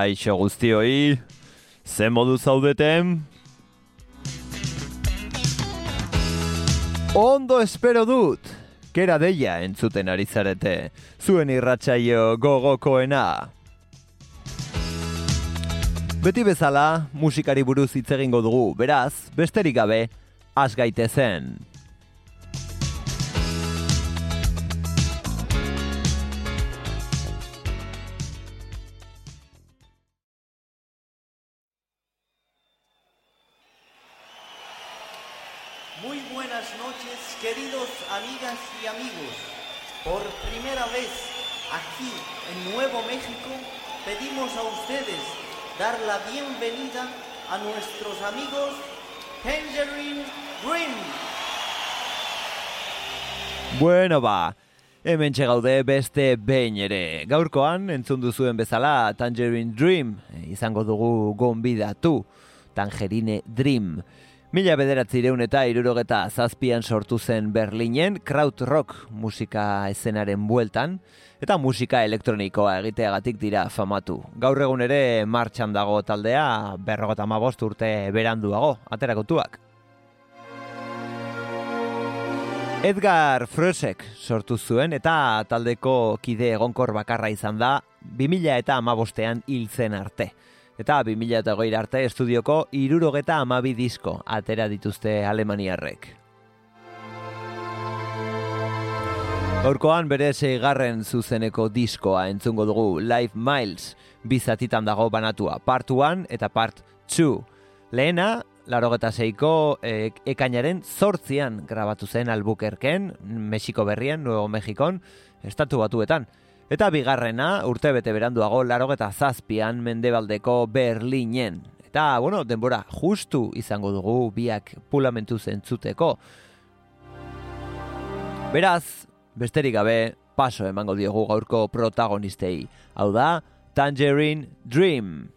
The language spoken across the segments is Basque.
Kaixo guztioi, ze modu zaudeten? Ondo espero dut, kera deia entzuten ari zarete, zuen irratsaio gogokoena. Beti bezala, musikari buruz hitz egingo dugu, beraz, besterik gabe, has gaitezen. Muy a nuestros amigos Tangerine Dream. Bueno ba, hemen gaude beste behin ere. Gaurkoan, entzun duzuen bezala, Tangerine Dream, izango dugu gonbidatu, Tangerine Dream. Mila bederatzireun eta irurogeta zazpian sortu zen Berlinen, krautrock musika ezenaren bueltan, eta musika elektronikoa egiteagatik dira famatu. Gaur egun ere martxan dago taldea, berrogeta mabost urte beranduago, aterakotuak. Edgar Frösek sortu zuen eta taldeko kide egonkor bakarra izan da 2000 eta amabostean hil zen arte. Eta 2000 eta arte estudioko irurogeta amabi disko atera dituzte alemaniarrek. Horkoan bere seigarren zuzeneko diskoa entzungo dugu Live Miles bizatitan dago banatua, part 1 eta part 2. Lehena, larogeta zeiko e, ekainaren zortzian grabatu zen albukerken, Mexiko berrien, Nuevo Mexikon, estatu batuetan. Eta bigarrena, urte bete beranduago, larogeta zazpian mendebaldeko Berlinen. Eta, bueno, denbora justu izango dugu biak pulamentu zentzuteko. Beraz, besterik gabe, paso emango diogu gaurko protagonistei. Hau da, Tangerine Dream.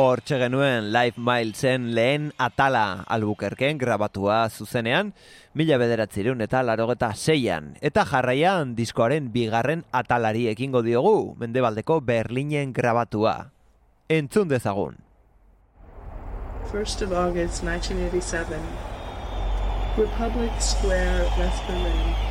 Hor genuen Live Milesen lehen atala albukerken grabatua zuzenean, mila bederatzireun eta larogeta seian. Eta jarraian diskoaren bigarren atalari ekingo diogu, mendebaldeko Berlinen grabatua. Entzun dezagun. 1st of August 1987, Republic Square, West Berlin.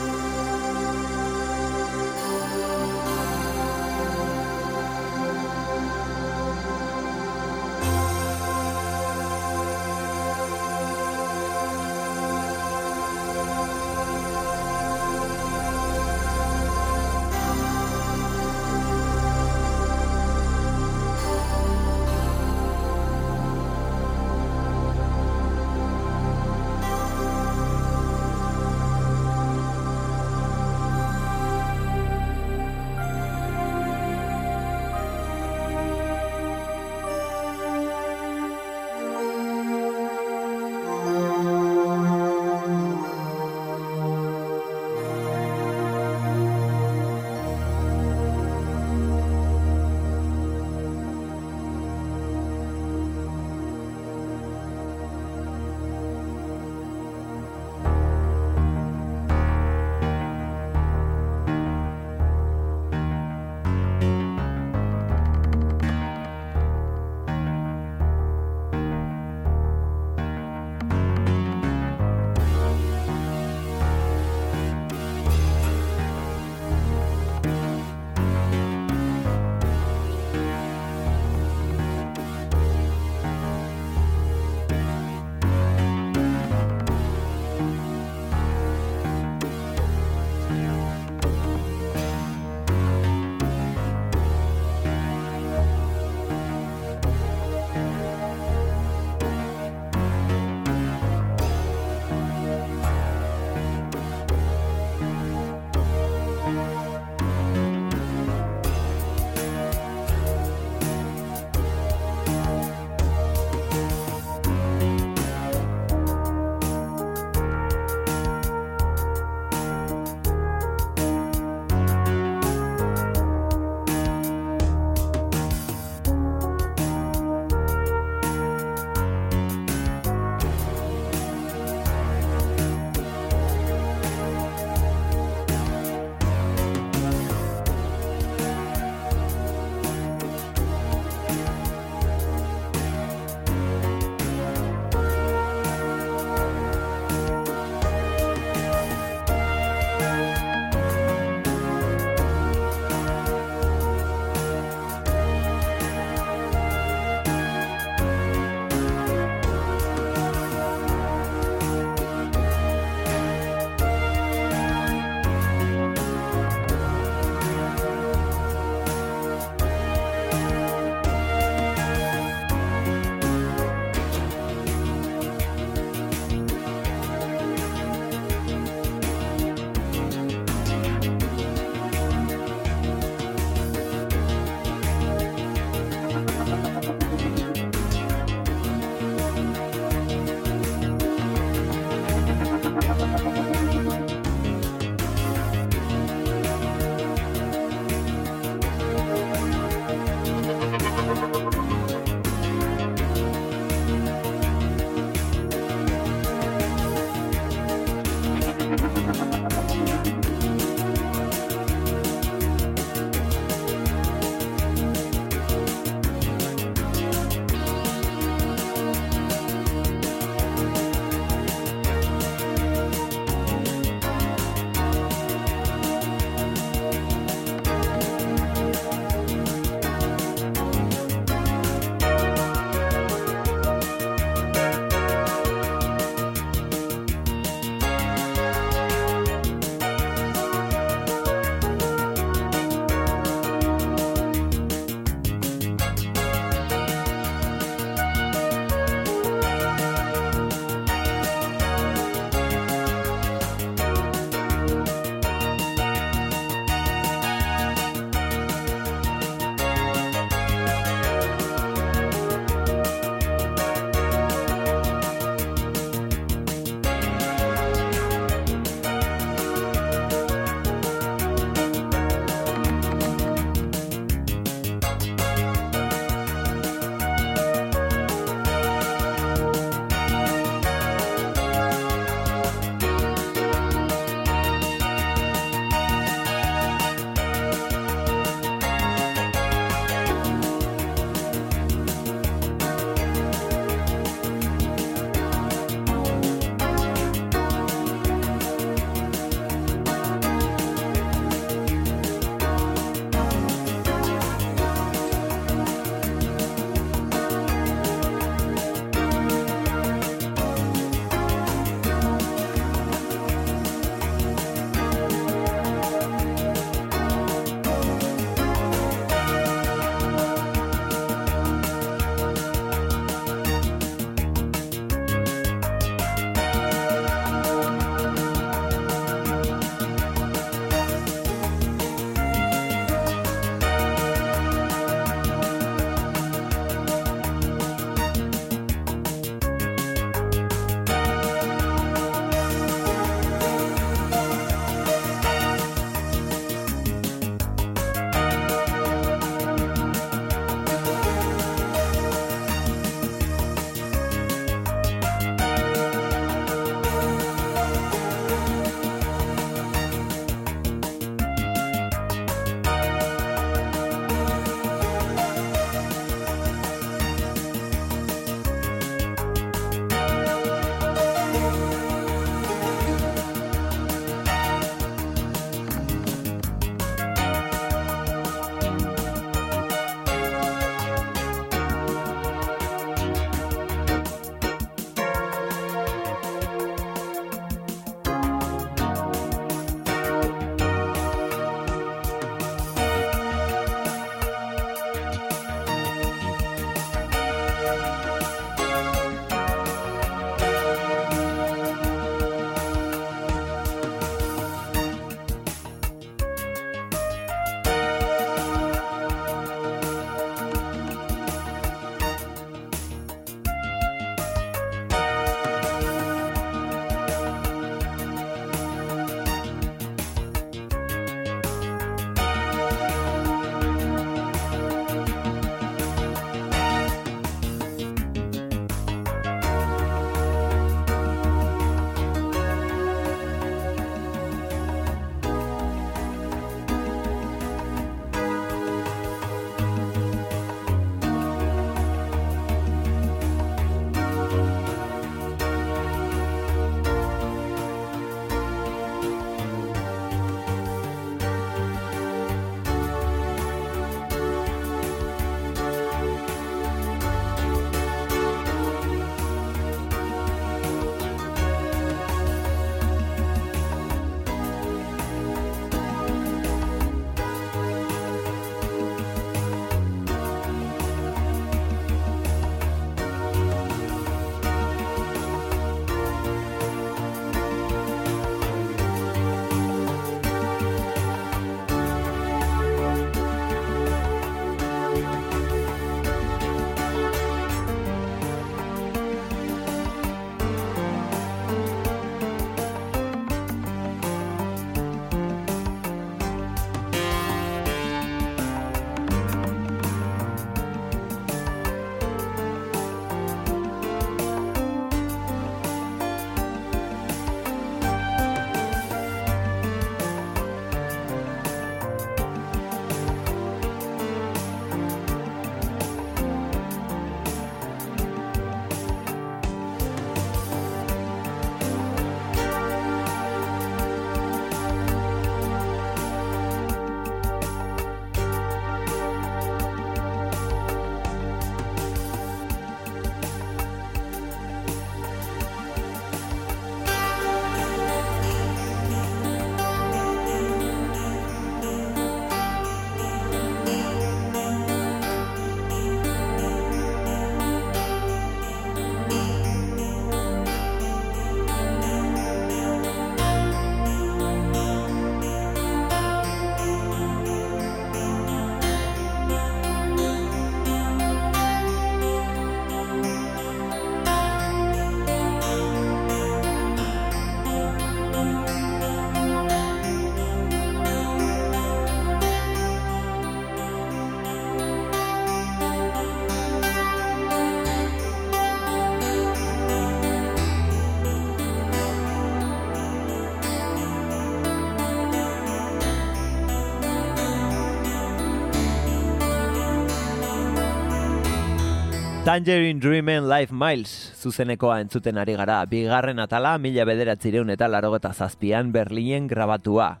Tangerine Dreamen Life Miles zuzenekoa entzuten ari gara. Bigarren atala, mila bederatzireun eta larogeta zazpian Berlinen grabatua.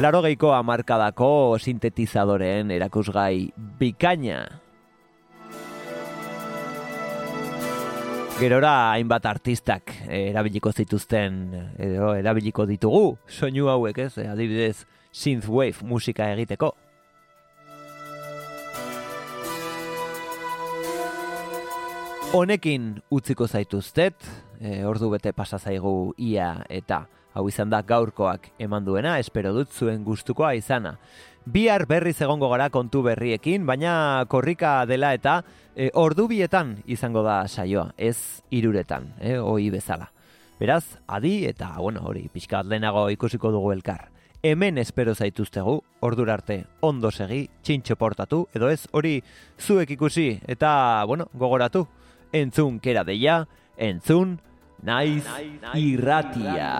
Larogeiko amarkadako sintetizadoreen erakusgai bikaina. Gerora hainbat artistak erabiliko zituzten, edo erabiliko ditugu, soinu hauek ez, adibidez synthwave musika egiteko. Honekin utziko zaituztet, e, ordu bete pasa zaigu ia eta hau izan da gaurkoak eman duena, espero dut zuen gustukoa izana. Bihar berriz egongo gara kontu berriekin, baina korrika dela eta e, ordu bietan izango da saioa, ez iruretan, e, oi bezala. Beraz, adi eta, bueno, hori, pixka lehenago ikusiko dugu elkar. Hemen espero zaituztegu, ordura arte ondo segi, txintxo portatu, edo ez, hori zuek ikusi, eta, bueno, gogoratu, entzun kera deia, entzun naiz irratia.